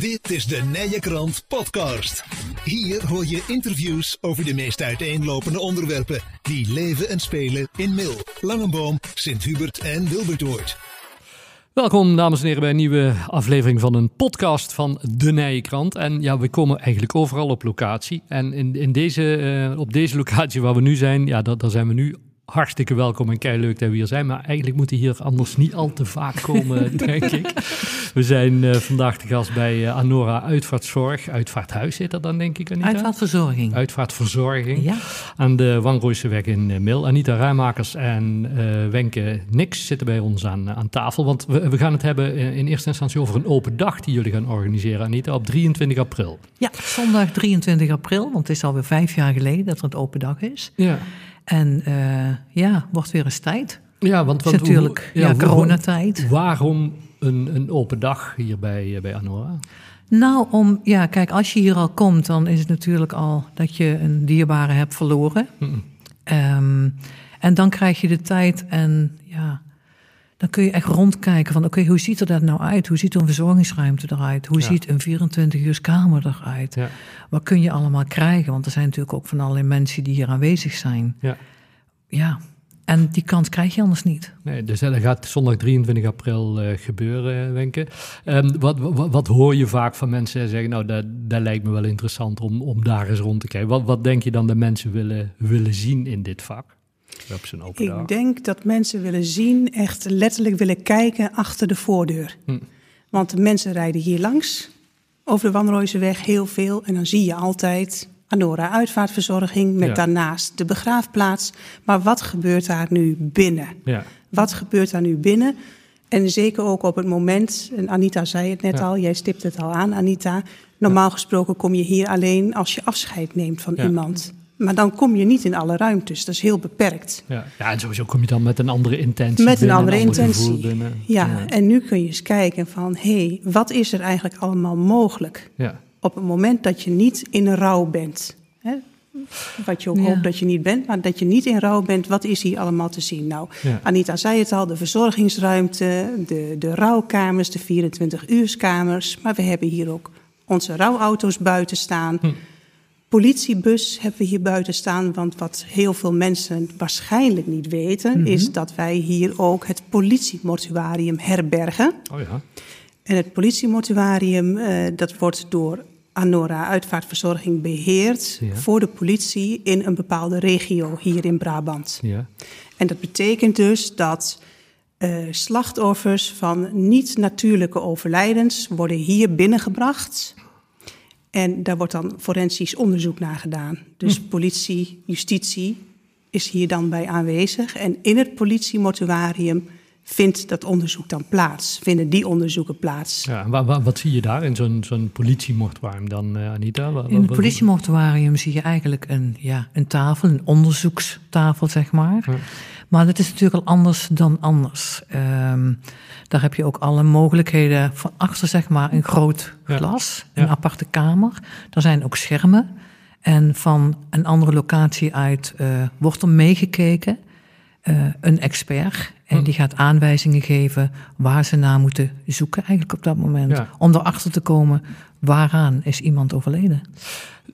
Dit is de Nije Krant Podcast. Hier hoor je interviews over de meest uiteenlopende onderwerpen die leven en spelen in Mil, Langenboom, Sint-Hubert en Wilbertoord. Welkom dames en heren bij een nieuwe aflevering van een podcast van De Nijenkrant. En ja, we komen eigenlijk overal op locatie. En in, in deze, uh, op deze locatie waar we nu zijn, ja, daar zijn we nu hartstikke welkom en kei leuk dat we hier zijn. Maar eigenlijk moeten hier anders niet al te vaak komen, denk ik. We zijn uh, vandaag de gast bij uh, Anora Uitvaartzorg. Uitvaarthuis zit er dan, denk ik, Anita? Uitvaartverzorging. Uitvaartverzorging. Ja. Aan de Wangrooiseweg in uh, Mil. Anita Rijmakers en Wenke Nix zitten bij ons aan, aan tafel. Want we, we gaan het hebben in eerste instantie over een open dag die jullie gaan organiseren, Anita, op 23 april. Ja, zondag 23 april, want het is alweer vijf jaar geleden dat er een open dag is. Ja. En uh, ja, wordt weer eens tijd. Ja, want, want natuurlijk ja, ja, coronatijd. Waarom een, een open dag hier bij, bij Anora? Nou, om, ja, kijk, als je hier al komt, dan is het natuurlijk al dat je een dierbare hebt verloren. Mm. Um, en dan krijg je de tijd en ja, dan kun je echt rondkijken van oké, okay, hoe ziet er dat nou uit? Hoe ziet een verzorgingsruimte eruit? Hoe ja. ziet een 24 uur kamer eruit? Ja. Wat kun je allemaal krijgen? Want er zijn natuurlijk ook van allerlei mensen die hier aanwezig zijn. Ja. Ja, en die kans krijg je anders niet. Nee, dus dat gaat zondag 23 april uh, gebeuren, Wenke. Um, wat, wat, wat, hoor je vaak van mensen zeggen, nou, dat, dat lijkt me wel interessant om, om daar eens rond te kijken. Wat, wat denk je dan dat mensen willen, willen zien in dit vak? Ik dag. denk dat mensen willen zien, echt letterlijk willen kijken achter de voordeur. Hm. Want de mensen rijden hier langs, over de Wanrooiseweg heel veel. En dan zie je altijd Anora uitvaartverzorging met Ja. daarnaast de begraafplaats. Maar wat gebeurt daar nu binnen? Ja. Wat gebeurt daar nu binnen? En zeker ook op het moment, en Anita zei het net Ja. al, jij stipt het al aan, Anita. Normaal gesproken kom je hier alleen als je afscheid neemt van Ja. iemand. Maar dan kom je niet in alle ruimtes, dat is heel beperkt. Ja. ja, en sowieso kom je dan met een andere intentie Met een binnen, andere ander intentie. binnen. Ja, ja. en nu kun je eens kijken van, hé, hey, wat is er eigenlijk allemaal mogelijk? Ja. Op het moment dat je niet in rouw bent. Hè? Wat je ook Ja. hoopt dat je niet bent, maar dat je niet in rouw bent, wat is hier allemaal te zien? Nou, Ja. Anita zei het al, de verzorgingsruimte, de, de rouwkamers, de 24-uurskamers. Maar we hebben hier ook onze rouwauto's buiten staan. Hm. Politiebus hebben we hier buiten staan, want wat heel veel mensen waarschijnlijk niet weten, Mhm. is dat wij hier ook het politiemortuarium herbergen. Oh ja. En het politiemortuarium, eh, dat wordt door Anora Uitvaartverzorging beheerd Ja. voor de politie in een bepaalde regio hier in Brabant. Ja. En dat betekent dus dat eh, slachtoffers van niet-natuurlijke overlijdens worden hier binnengebracht. En daar wordt dan forensisch onderzoek naar gedaan. Dus politie, justitie is hier dan bij aanwezig. En in het politiemortuarium vindt dat onderzoek dan plaats. Vinden die onderzoeken plaats. Ja, en wa- wa- wat zie je daar in zo'n zo'n politiemortuarium dan, eh, Anita? In het wat- politiemortuarium zie je eigenlijk een, ja, een tafel, een onderzoekstafel, zeg maar. Ja. Maar dat is natuurlijk al anders dan anders. Ehm, daar heb je ook alle mogelijkheden van achter, zeg maar, een groot glas, Ja. een aparte kamer. Er zijn ook schermen. En van een andere locatie uit eh, wordt er meegekeken. Eh, een expert. En die gaat aanwijzingen geven waar ze naar moeten zoeken, eigenlijk op dat moment. Ja. Om erachter te komen waaraan is iemand overleden.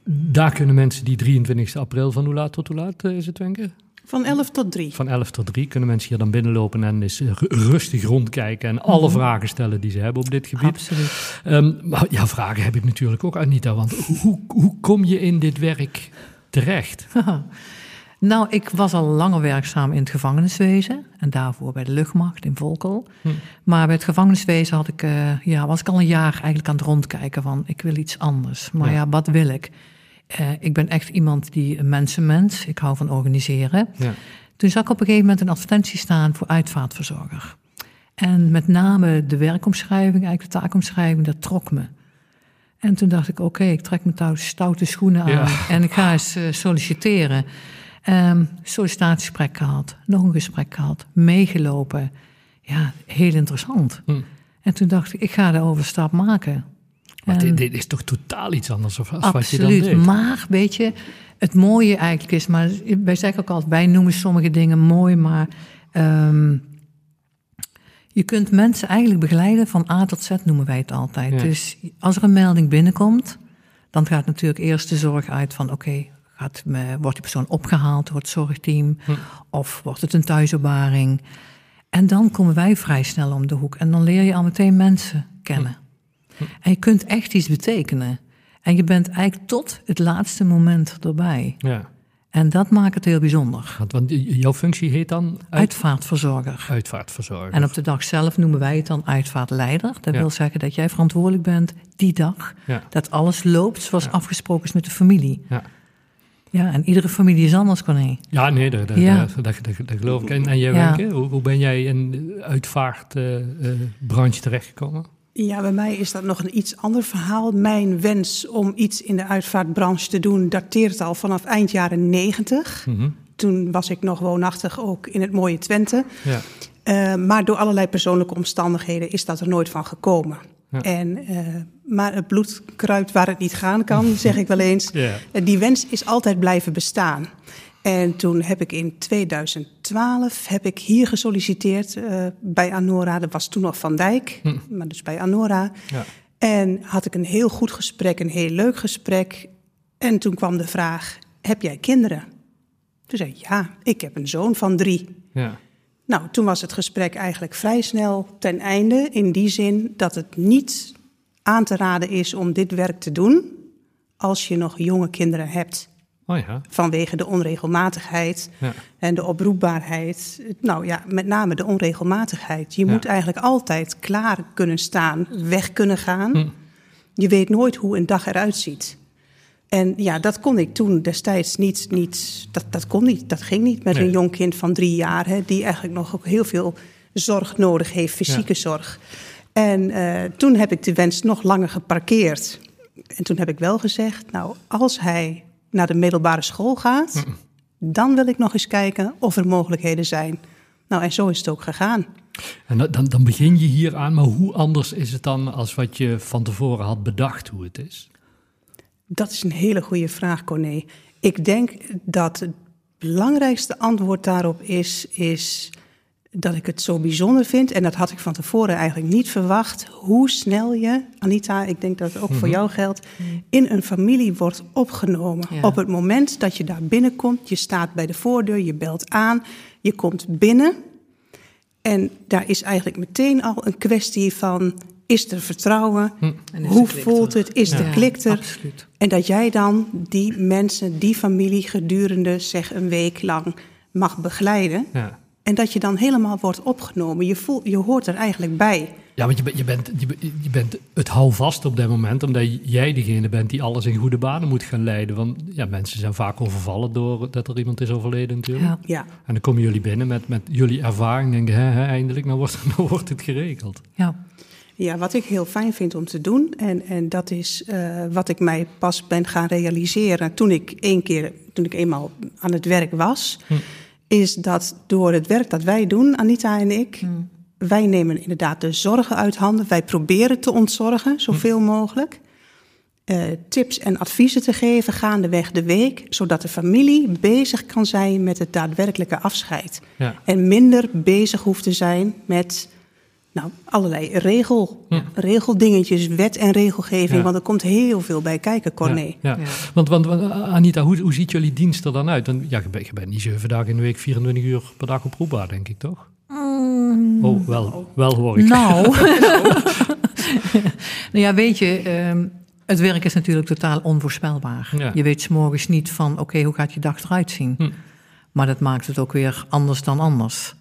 Daar kunnen mensen die 23 april van hoe laat tot hoe laat eh, is het, Wenke? Van 11 tot 3. Van 11 tot 3 kunnen mensen hier dan binnenlopen en eens ru- rustig rondkijken en alle Mhm. vragen stellen die ze hebben op dit gebied. Absoluut. Ehm, maar ja, vragen heb ik natuurlijk ook, Anita. Want hoe, hoe kom je in dit werk terecht? Nou, ik was al langer werkzaam in het gevangeniswezen. En daarvoor bij de luchtmacht in Volkel. Hm. Maar bij het gevangeniswezen had ik, eh, ja, was ik al een jaar eigenlijk aan het rondkijken van... ik wil iets anders. Maar Ja. ja, wat wil ik? Eh, ik ben echt iemand die een mensenmens. Ik hou van organiseren. Ja. Toen zag ik op een gegeven moment een advertentie staan voor uitvaartverzorger. En met name de werkomschrijving, eigenlijk de taakomschrijving, dat trok me. En toen dacht ik, oké, ik trek mijn stoute schoenen aan Ja. en ik ga eens eh, solliciteren. Ehm sollicitatiegesprek gehad, nog een gesprek gehad, meegelopen. Ja, heel interessant. Hm. En toen dacht ik, ik ga de overstap maken. Maar En- dit, dit is toch totaal iets anders of, als wat je dan Absoluut. deed? Maar weet je, het mooie eigenlijk is, maar wij zeggen ook altijd, wij noemen sommige dingen mooi, maar ehm, Je kunt mensen eigenlijk begeleiden van A tot Z, noemen wij het altijd. Ja. Dus als er een melding binnenkomt, dan gaat natuurlijk eerst de zorg uit van: oké, gaat me- wordt die persoon opgehaald door het zorgteam? Hm. Of wordt het een thuisopbaring? En dan komen wij vrij snel om de hoek. En dan leer je al meteen mensen kennen. En je kunt echt iets betekenen. En je bent eigenlijk tot het laatste moment erbij. Ja. En dat maakt het heel bijzonder. Want, jouw functie heet dan uit, Uitvaartverzorger. uitvaartverzorger. En op de dag zelf noemen wij het dan uitvaartleider. Dat Ja. wil zeggen dat jij verantwoordelijk bent die dag. Ja. Dat alles loopt zoals afgesproken is met de familie. Ja. Ja, en iedere familie is anders, Corné. Ja, nee, dat, dat, Ja. dat, dat, geloof ik. En, en jij. Wenke, hoe, hoe ben jij in de uitvaartbranche terechtgekomen? Ja, bij mij is dat nog een iets ander verhaal. Mijn wens om iets in de uitvaartbranche te doen dateert al vanaf eind jaren negentig. Mhm. Toen was ik nog woonachtig ook in het mooie Twente. Ja. Eh, maar door allerlei persoonlijke omstandigheden is dat er nooit van gekomen. Ja. En, eh, maar het bloed kruipt waar het niet gaan kan, zeg ik wel eens. Eh, Die wens is altijd blijven bestaan. En toen heb ik in 2012 heb ik hier gesolliciteerd eh, bij Anora. Dat was toen nog Van Dijk, Hm. maar dus bij Anora. Ja. En had ik een heel goed gesprek, een heel leuk gesprek. En toen kwam de vraag, heb jij kinderen? Toen zei ik, ja, ik heb een zoon van drie. Ja. Nou, toen was het gesprek eigenlijk vrij snel ten einde. In die zin dat het niet aan te raden is om dit werk te doen als je nog jonge kinderen hebt. Oh ja. Vanwege de onregelmatigheid Ja. en de oproepbaarheid. Nou ja, met name de onregelmatigheid. Je Ja. moet eigenlijk altijd klaar kunnen staan, weg kunnen gaan. Hm. Je weet nooit hoe een dag eruit ziet. En ja, dat kon ik toen destijds niet. niet dat, dat kon niet. Dat ging niet met Nee. een jong kind van drie jaar, hè, die eigenlijk nog ook heel veel zorg nodig heeft, fysieke zorg. En eh, toen heb ik de wens nog langer geparkeerd. En toen heb ik wel gezegd: Nou, als hij naar de middelbare school gaat, dan wil ik nog eens kijken of er mogelijkheden zijn. Nou, en zo is het ook gegaan. En dan- dan, dan begin je hier aan, maar hoe anders is het dan als wat je van tevoren had bedacht hoe het is? Dat is een hele goede vraag, Corné. Ik denk dat het belangrijkste antwoord daarop is, is dat ik het zo bijzonder vind. En dat had ik van tevoren eigenlijk niet verwacht. Hoe snel je, Anita, ik denk dat het ook voor jou geldt, in een familie wordt opgenomen. Ja. Op het moment dat je daar binnenkomt, je staat bij de voordeur, je belt aan, je komt binnen. En daar is eigenlijk meteen al een kwestie van: is er vertrouwen? En is Hoe voelt het? Is de klik er? Absoluut. En dat jij dan die mensen, die familie gedurende zeg een week lang mag begeleiden. Ja. En dat je dan helemaal wordt opgenomen. Je, voelt, je hoort er eigenlijk bij. Ja, want je, bent- je, bent, je, bent- je bent het houvast op dat moment, omdat jij degene bent die alles in goede banen moet gaan leiden. Want ja, mensen zijn vaak overvallen doordat er iemand is overleden natuurlijk. Ja. Ja, En dan komen jullie binnen met, met jullie ervaring en denken, hè, hè, eindelijk, nou wordt, nou wordt het geregeld. Ja. ja wat ik heel fijn vind om te doen. En, en dat is eh, wat ik mij pas ben gaan realiseren toen ik één keer, toen ik eenmaal aan het werk was. Hm. Is dat door het werk dat wij doen, Anita en ik. Hm. Wij nemen inderdaad de zorgen uit handen. Wij proberen te ontzorgen, zoveel mogelijk. Eh, tips en adviezen te geven gaandeweg de week, zodat de familie bezig kan zijn met het daadwerkelijke afscheid. Ja. En minder bezig hoeft te zijn met nou, allerlei regel, Ja. regeldingetjes, wet en regelgeving. Ja. Want er komt heel veel bij kijken, Corné. Ja, ja. Ja. Want, want, want, Anita, hoe, hoe ziet jullie dienst er dan uit? Want ja, je bent, je bent niet zeven dagen in de week, 24 uur per dag oproepbaar, denk ik toch? Oh, wel, wel hoor ik. Nou. nou ja, weet je, ehm, het werk is natuurlijk totaal onvoorspelbaar. Ja. Je weet 's morgens niet van, oké, hoe gaat je dag eruit zien? Hm. Maar dat maakt het ook weer anders dan anders.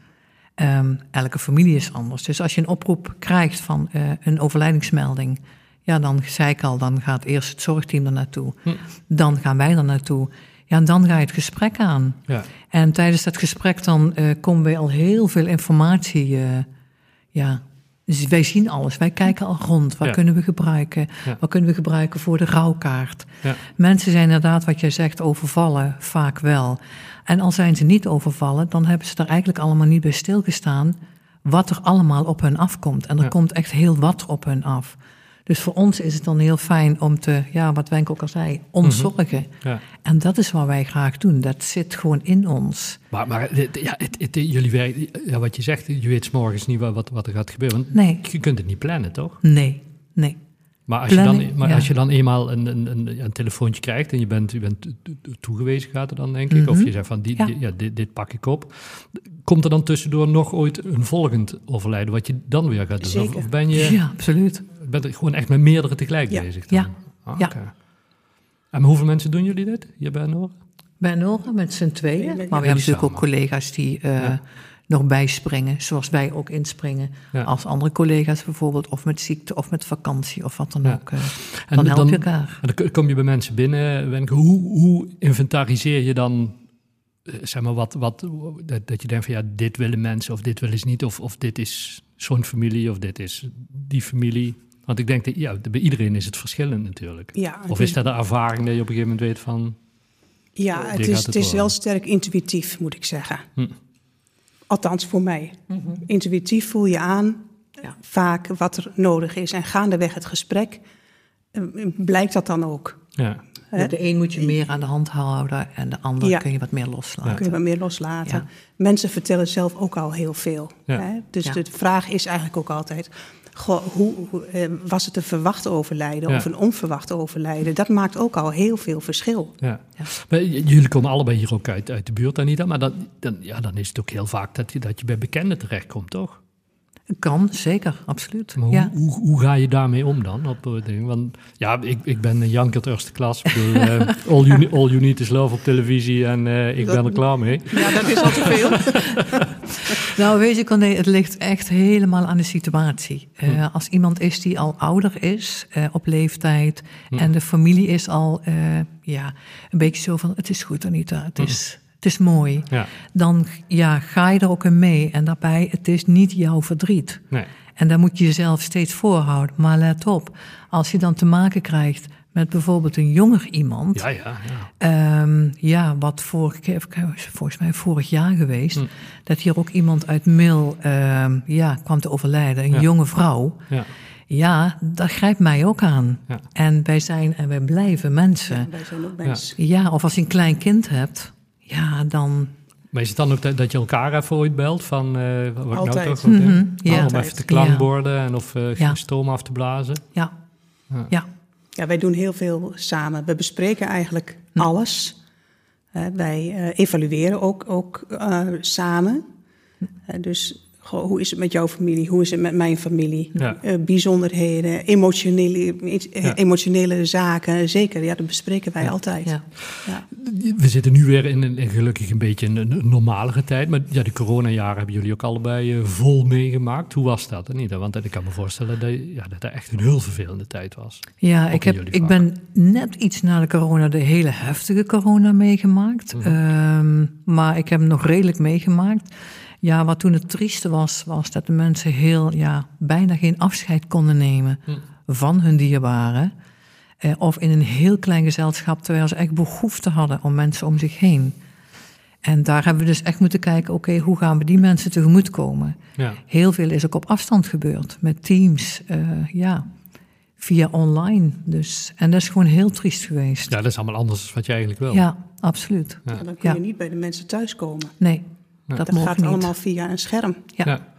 Ehm, elke familie is anders. Dus als je een oproep krijgt van eh, een overlijdingsmelding... ja, dan zei ik al, dan gaat eerst het zorgteam er naartoe. Hm. Dan gaan wij er naartoe. Ja, en dan ga je het gesprek aan. Ja. En tijdens dat gesprek dan eh, komen wij al heel veel informatie. eh, ja, dus wij zien alles. Wij kijken al rond. Wat Ja. kunnen we gebruiken? Ja. Wat kunnen we gebruiken voor de rouwkaart? Ja. Mensen zijn inderdaad, wat jij zegt, overvallen. Vaak wel. En al zijn ze niet overvallen, dan hebben ze er eigenlijk allemaal niet bij stilgestaan. Wat er allemaal op hun afkomt. En er komt echt heel wat op hun af. Dus voor ons is het dan heel fijn om te, ja, wat Wenk ook al zei, ontzorgen. Ja. En dat is wat wij graag doen. Dat zit gewoon in ons. Maar, maar ja, het, het- jullie werk, ja, wat je zegt, je weet 's morgens niet wat, wat, er gaat gebeuren. Nee. je kunt het niet plannen, toch? Nee, nee. Maar als, je dan, maar ja. als je dan eenmaal een, een, een, een telefoontje krijgt en je bent, je bent to- to- toegewezen, gaat er dan denk ik. Of je zegt van, die, Mhm. Ja. die- ja, dit, dit pak ik op. Komt er dan tussendoor nog ooit een volgend overlijden wat je dan weer gaat doen? Of, of ben je Ja, absoluut. Bent er gewoon echt met meerdere tegelijk Ja. bezig? Dan? Ja. Ah, Ja. oké. En hoeveel mensen doen jullie dit hier bij Noord? Bij Nora met z'n tweeën. Ja, Maar we hebben natuurlijk ook collega's die eh, Ja. nog bijspringen. Zoals wij ook inspringen. Ja. Als andere collega's bijvoorbeeld. Of met ziekte of met vakantie of wat dan Ja. ook. eh, En dan help je elkaar. En dan kom je bij mensen binnen. Wenke, hoe, hoe inventariseer je dan, eh, zeg maar, wat, wat, dat, dat je denkt van ja, dit willen mensen of dit willen ze niet. Of, of dit is zo'n familie of dit is die familie. Want ik denk dat ja, bij iedereen is het verschillend natuurlijk. Ja, Of is dat de ervaring dat je op een gegeven moment weet van... Ja, het is, het het is wel sterk intuïtief, moet ik zeggen. Hm. Althans voor mij. Intuïtief voel je aan Ja. vaak wat er nodig is. En gaandeweg het gesprek eh, blijkt dat dan ook. Ja? De een moet je meer aan de hand houden. En de ander Ja. kun je wat meer loslaten. kun je wat meer loslaten. Ja. Mensen vertellen zelf ook al heel veel. Ja. Hè? Dus Ja. de vraag is eigenlijk ook altijd... Goh, hoe, hoe, eh, was het een verwacht overlijden Ja. of een onverwacht overlijden? Dat maakt ook al heel veel verschil. ja. Ja. Maar jullie komen allebei hier ook uit, uit de buurt, Anita. Maar dan, dan, ja, dan is het ook heel vaak dat je, dat je bij bekenden terechtkomt, toch? Kan, zeker, absoluut. Maar hoe, ja. hoe, hoe ga je daarmee om dan? Op, eh, ding? Want ja, ik, ik ben een jankert eerste klas. Ik bedoel, eh, all, you, all You Need Is Love op televisie en eh, ik ben er klaar mee. Ja, dat is al te veel. Nou, weet je, Corné, het ligt echt helemaal aan de situatie. Hm. Als iemand is die al ouder is, op leeftijd, Hm. en de familie is al ja, een beetje zo van: het is goed, Anita, het is, het is mooi. Ja, Dan ja, ga je er ook in mee. En daarbij, het is niet jouw verdriet. nee. En daar moet je jezelf steeds voorhouden. Maar let op, als je dan te maken krijgt met bijvoorbeeld een jonger iemand. Ja, ja, ja. Ehm, ja, wat vorig, keer- volgens mij vorig jaar geweest. Hm. Dat hier ook iemand uit Mil ehm, ja, kwam te overlijden. Een Ja. jonge vrouw. ja. Ja, dat grijpt mij ook aan. Ja. En wij zijn en wij blijven mensen. Wij zijn ook mensen. Ja, of als je een klein kind hebt. Ja, dan... Maar is het dan ook dat, dat je elkaar even ooit belt van eh wat nou Altijd. toch wat, hè? Mhm, ja. om Altijd. even te klankborden en of eh Ja. stoom af te blazen? Ja, Ja. ja. Ja, wij doen heel veel samen. We bespreken eigenlijk alles. Hè, wij eh, evalueren ook, ook eh, samen. Hè, dus goh, hoe is het met jouw familie? Hoe is het met mijn familie? Ja. Eh, bijzonderheden, emotionele, eh, Ja. emotionele zaken. Zeker, ja, dat bespreken wij altijd. ja. Ja. We zitten nu weer in een in gelukkig een beetje een, een normalere tijd. Maar ja, de coronajaren hebben jullie ook allebei eh, vol meegemaakt. Hoe was dat? Niet? Want ik kan me voorstellen dat, ja, dat dat echt een heel vervelende tijd was. Ja, Ook ik, heb, ik ben net iets na de corona de hele heftige corona meegemaakt. Mhm. Ehm, maar ik heb hem nog redelijk meegemaakt. Ja, wat toen het trieste was, was dat de mensen heel, ja, bijna geen afscheid konden nemen Mhm. van hun dierbaren. Eh, of in een heel klein gezelschap, terwijl ze echt behoefte hadden om mensen om zich heen. En daar hebben we dus echt moeten kijken, oké, hoe gaan we die mensen tegemoetkomen? Ja. Heel veel is ook op afstand gebeurd, met teams, eh, ja, via online. Dus, en dat is gewoon heel triest geweest. ja, dat is allemaal anders dan wat je eigenlijk wil. Ja, absoluut. Ja. Dan kun je Ja. niet bij de mensen thuiskomen. Nee, dat, gaat niet. allemaal via een scherm. Ja. Ja.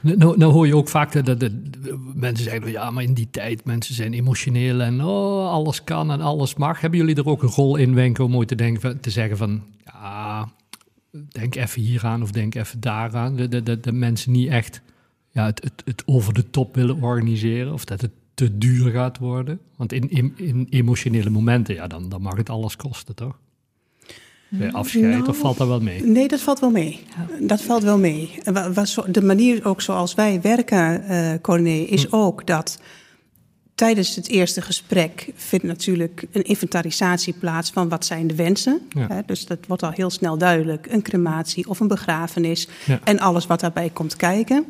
Nou, nou hoor je ook vaak dat, dat, dat mensen zeggen, ja, maar in die tijd, mensen zijn emotioneel en oh, alles kan en alles mag. Hebben jullie er ook een rol in, Wenko, om ooit te, denken, te zeggen van, ja, denk even hieraan of denk even daaraan. Dat, dat, dat, dat mensen niet echt ja, het, het, het over de top willen organiseren of dat het te duur gaat worden. Want in, in, in emotionele momenten, ja, dan, dan mag het alles kosten, toch? Bij afscheid, Nou, of valt dat wel mee? Nee, dat valt wel mee. Dat valt wel mee. De manier ook zoals wij werken, eh Corné, is Hm. ook dat tijdens het eerste gesprek vindt natuurlijk een inventarisatie plaats van wat zijn de wensen. Ja. Hè, dus dat wordt al heel snel duidelijk. Een crematie of een begrafenis Ja. en alles wat daarbij komt kijken.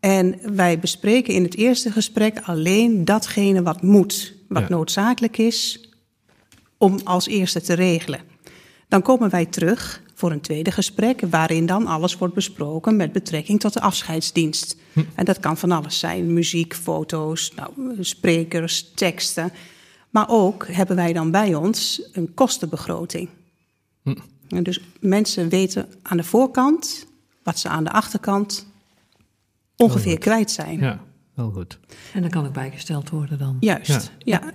En wij bespreken in het eerste gesprek alleen datgene wat moet, wat Ja. noodzakelijk is om als eerste te regelen. Dan komen wij terug voor een tweede gesprek, waarin dan alles wordt besproken met betrekking tot de afscheidsdienst. En dat kan van alles zijn: muziek, foto's, nou, sprekers, teksten. Maar ook hebben wij dan bij ons een kostenbegroting. En dus mensen weten aan de voorkant wat ze aan de achterkant ongeveer kwijt zijn. Ja, wel goed. En dat kan ook bijgesteld worden dan. Juist, ja.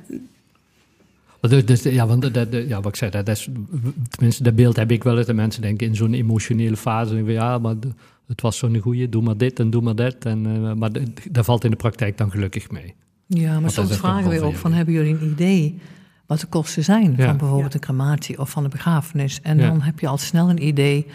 Dus, dus, ja, want dat, dat- ja, wat ik zei, dat is, tenminste, dat beeld heb ik wel eens. Dat mensen denken in zo'n emotionele fase, van, ja, maar de- het was zo'n goeie, doe maar dit en doe maar dat. En, eh, maar de- dat valt in de praktijk dan gelukkig mee. Ja, maar soms vragen we ook van, hebben jullie een idee wat de kosten zijn Ja. van bijvoorbeeld de crematie of van de begrafenis? En Ja. dan heb je al snel een idee.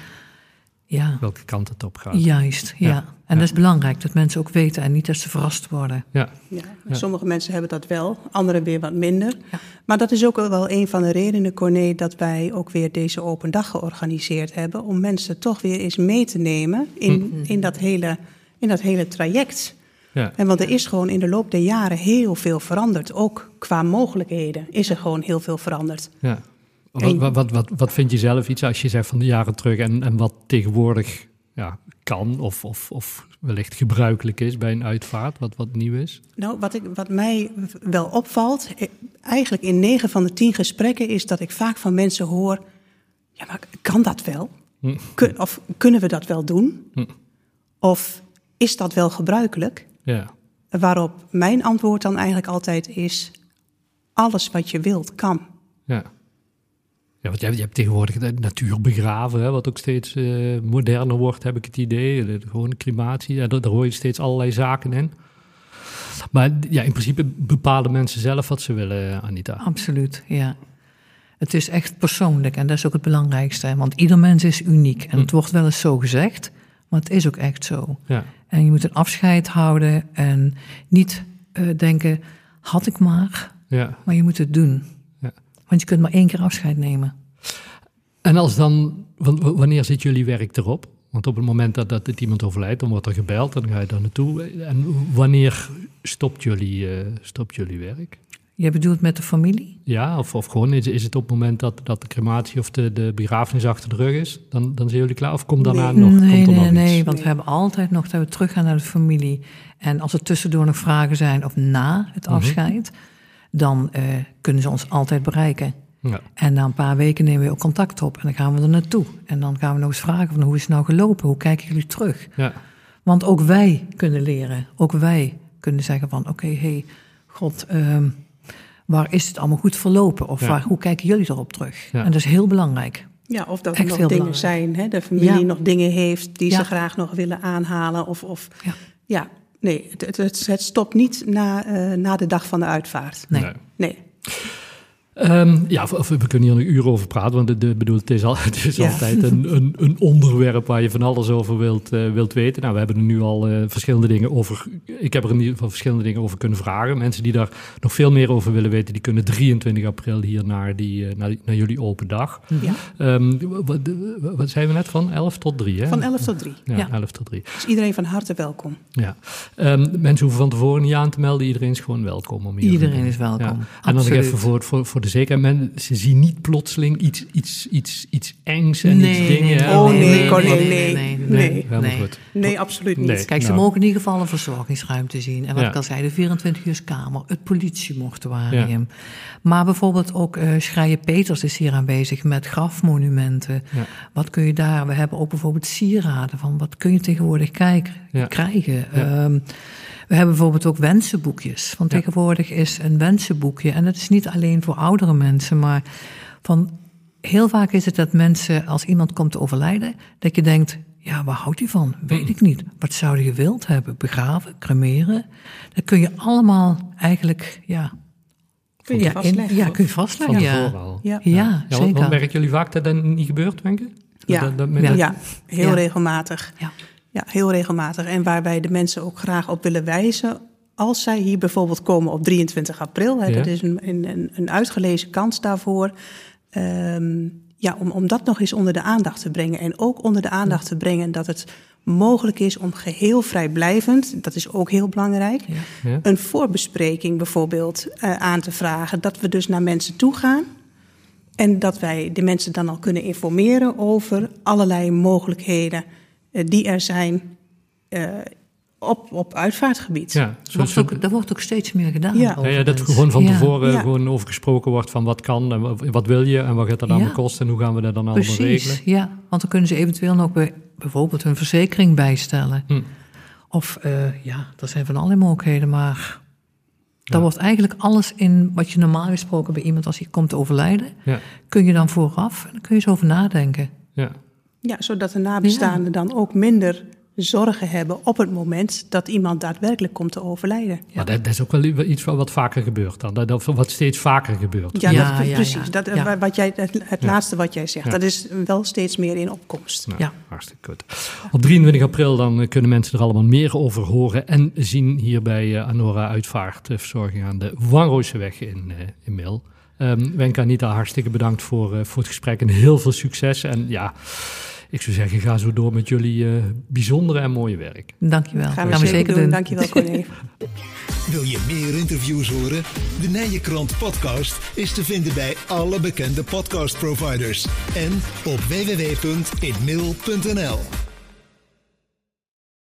Ja, Welke kant het op gaat. juist. Ja. Ja. En Ja. dat is belangrijk, dat mensen ook weten en niet dat ze verrast worden. Ja, Ja, sommige mensen hebben dat wel, anderen weer wat minder. Ja. Maar dat is ook wel een van de redenen, Corné, dat wij ook weer deze open dag georganiseerd hebben. Om mensen toch weer eens mee te nemen in, in, dat, hele, in dat hele traject. ja. En want er is gewoon in de loop der jaren heel veel veranderd. Ook qua mogelijkheden is er gewoon heel veel veranderd. ja. Wat, wat, wat, wat, wat vind je zelf iets als je zegt van de jaren terug en, en wat tegenwoordig ja, kan of, of, of wellicht gebruikelijk is bij een uitvaart, wat, wat nieuw is? Nou, wat, ik, wat mij wel opvalt, eh, eigenlijk in negen van de tien gesprekken, is dat ik vaak van mensen hoor: ja, maar kan dat wel? Hm. Kun, of kunnen we dat wel doen? Hm. Of is dat wel gebruikelijk? Ja, Waarop mijn antwoord dan eigenlijk altijd is: alles wat je wilt kan. ja. Ja, want je, hebt- je hebt tegenwoordig de natuur begraven, hè, wat ook steeds eh, moderner wordt, heb ik het idee. De, de gewone crematie, ja, daar, daar hoor je steeds allerlei zaken in. Maar ja, in principe bepalen mensen zelf wat ze willen, Anita. Absoluut, ja. Het is echt persoonlijk en dat is ook het belangrijkste. Want ieder mens is uniek. En het wordt wel eens zo gezegd, maar het is ook echt zo. Ja, En je moet een afscheid houden en niet eh, denken, had ik maar, ja. maar je moet het doen. Want je kunt maar één keer afscheid nemen. En als dan, wanneer zit jullie werk erop? Want op het moment dat, dat iemand overlijdt, dan wordt er gebeld, dan ga je daar naartoe. En wanneer stopt jullie, eh, stopt jullie werk? Je bedoelt met de familie? Ja, of, of gewoon is, is het op het moment dat, dat de crematie of de, de begrafenis achter de rug is, dan, dan zijn jullie klaar? Of komt daarna Nee. nog, nee, komt er nee, nog nee, iets? want we hebben altijd nog dat we teruggaan naar de familie. En als er tussendoor nog vragen zijn of na het Mhm. afscheid, dan eh, kunnen ze ons altijd bereiken. Ja, En na een paar weken nemen we ook contact op en dan gaan we er naartoe. En dan gaan we nog eens vragen van hoe is het nou gelopen? Hoe kijken jullie terug? ja, Want ook wij kunnen leren. Ook wij kunnen zeggen van oké, hey, god, ehm, waar is het allemaal goed verlopen? Of Ja. waar, hoe kijken jullie erop terug? Ja. En dat is heel belangrijk. Ja, of dat er Echt nog dingen belangrijk. zijn, hè, de familie Ja. nog dingen heeft die Ja. ze graag nog willen aanhalen. Of, of Ja. Nee, het, het, het, het stopt niet na, eh, na de dag van de uitvaart. Nee. nee. Nee. Ehm, ja, we kunnen hier een uur over praten, want de, de, bedoel, het is, al, het is Ja. altijd een, een, een onderwerp waar je van alles over wilt, eh, wilt weten. Nou, we hebben er nu al eh, verschillende dingen over. Ik heb er in ieder geval verschillende dingen over kunnen vragen. Mensen die daar nog veel meer over willen weten, die kunnen 23 april hier naar, die, eh, naar, naar jullie open dag. Ja. Ehm, wat, wat zijn we net van? 11 tot 3, hè? Van 11 tot 3. Ja, Ja. 11 tot 3. Dus iedereen van harte welkom. Ja. Ehm, mensen hoeven van tevoren niet aan te melden. Iedereen is gewoon welkom. Om hier Iedereen is welkom. En dan nog Absoluut. even voor, voor, voor de zekerheid. Men, ze zien niet plotseling iets, iets, iets, iets engs en Nee, iets nee, dingen. nee? Oh, nee, nee, nee, nee, nee. nee, Nee. helemaal nee. goed. Nee, absoluut niet. Nee. Kijk, ze Nou. mogen in ieder geval een verzorgingsruimte zien. En wat Ja. ik al zei, de 24-uurskamer, het politiemortuarium. Maar bijvoorbeeld ook eh Schreier Peters is hier aanwezig met grafmonumenten. Ja. Wat kun je daar? We hebben ook bijvoorbeeld sieraden van wat kun je tegenwoordig kijken, Ja. krijgen. Ehm, we hebben bijvoorbeeld ook wensenboekjes. Want Ja. tegenwoordig is een wensenboekje, en dat is niet alleen voor oudere mensen, maar van heel vaak is het dat mensen, als iemand komt te overlijden, dat je denkt, ja, waar houdt hij van? Weet ik niet. Wat zou je gewild hebben? Begraven, cremeren? Dat kun je allemaal eigenlijk, ja... Kun je ja, vastleggen. ja, kun je Van vastleggen. Ja. Ja. ja, Ja, zeker. want merken jullie vaak dat dat niet gebeurt, denk ik? Ja. Dat, dat, Ja. Ja, heel Ja. regelmatig. Ja. Ja, heel regelmatig. En waar wij de mensen ook graag op willen wijzen. Als zij hier bijvoorbeeld komen op 23 april, hè, Ja. dat is een, een, een uitgelezen kans daarvoor. ehm, ja, om, om dat nog eens onder de aandacht te brengen. En ook onder de aandacht te brengen dat het mogelijk is om geheel vrijblijvend, dat is ook heel belangrijk, Ja. Ja. een voorbespreking bijvoorbeeld eh, aan te vragen. Dat we dus naar mensen toe gaan En dat wij de mensen dan al kunnen informeren over allerlei mogelijkheden die er zijn uh, op, op uitvaartgebied. Ja, wordt ook, dat wordt ook steeds meer gedaan. Ja, ja, ja dat gewoon van tevoren ja. gewoon over gesproken wordt van wat kan en wat wil je en wat gaat dat allemaal kosten en hoe gaan we dat dan allemaal Precies, regelen. Ja, want dan kunnen ze eventueel nog bij, bijvoorbeeld hun verzekering bijstellen. Hm. Of uh, ja, er zijn van allerlei mogelijkheden, maar daar wordt eigenlijk alles in wat je normaal gesproken bij iemand als hij komt te overlijden, kun je dan vooraf en dan kun je eens over nadenken. Ja. Ja, zodat de nabestaanden dan ook minder zorgen hebben op het moment dat iemand daadwerkelijk komt te overlijden. Maar dat, dat, is ook wel iets wat vaker gebeurt dan, dat, wat steeds vaker gebeurt. Ja, ja, dat, ja precies. Dat, Wat jij, het, het laatste wat jij zegt, dat is wel steeds meer in opkomst. Nou, ja. Hartstikke goed. Op 23 april dan eh, kunnen mensen er allemaal meer over horen en zien hier bij uh, Anora Uitvaartverzorging aan de Wanrooseweg in, uh, in Mil. Um, Wenka Anita, hartstikke bedankt voor, uh, voor het gesprek en heel veel succes. En ja, ik zou zeggen, ga zo door met jullie uh, bijzondere en mooie werk. Dankjewel. Gaan we, Gaan we zeker doen. doen. Dankjewel, Corné. Wil je meer interviews horen? De Nijenkrant podcast is te vinden bij alle bekende podcastproviders en op www.inmail.nl.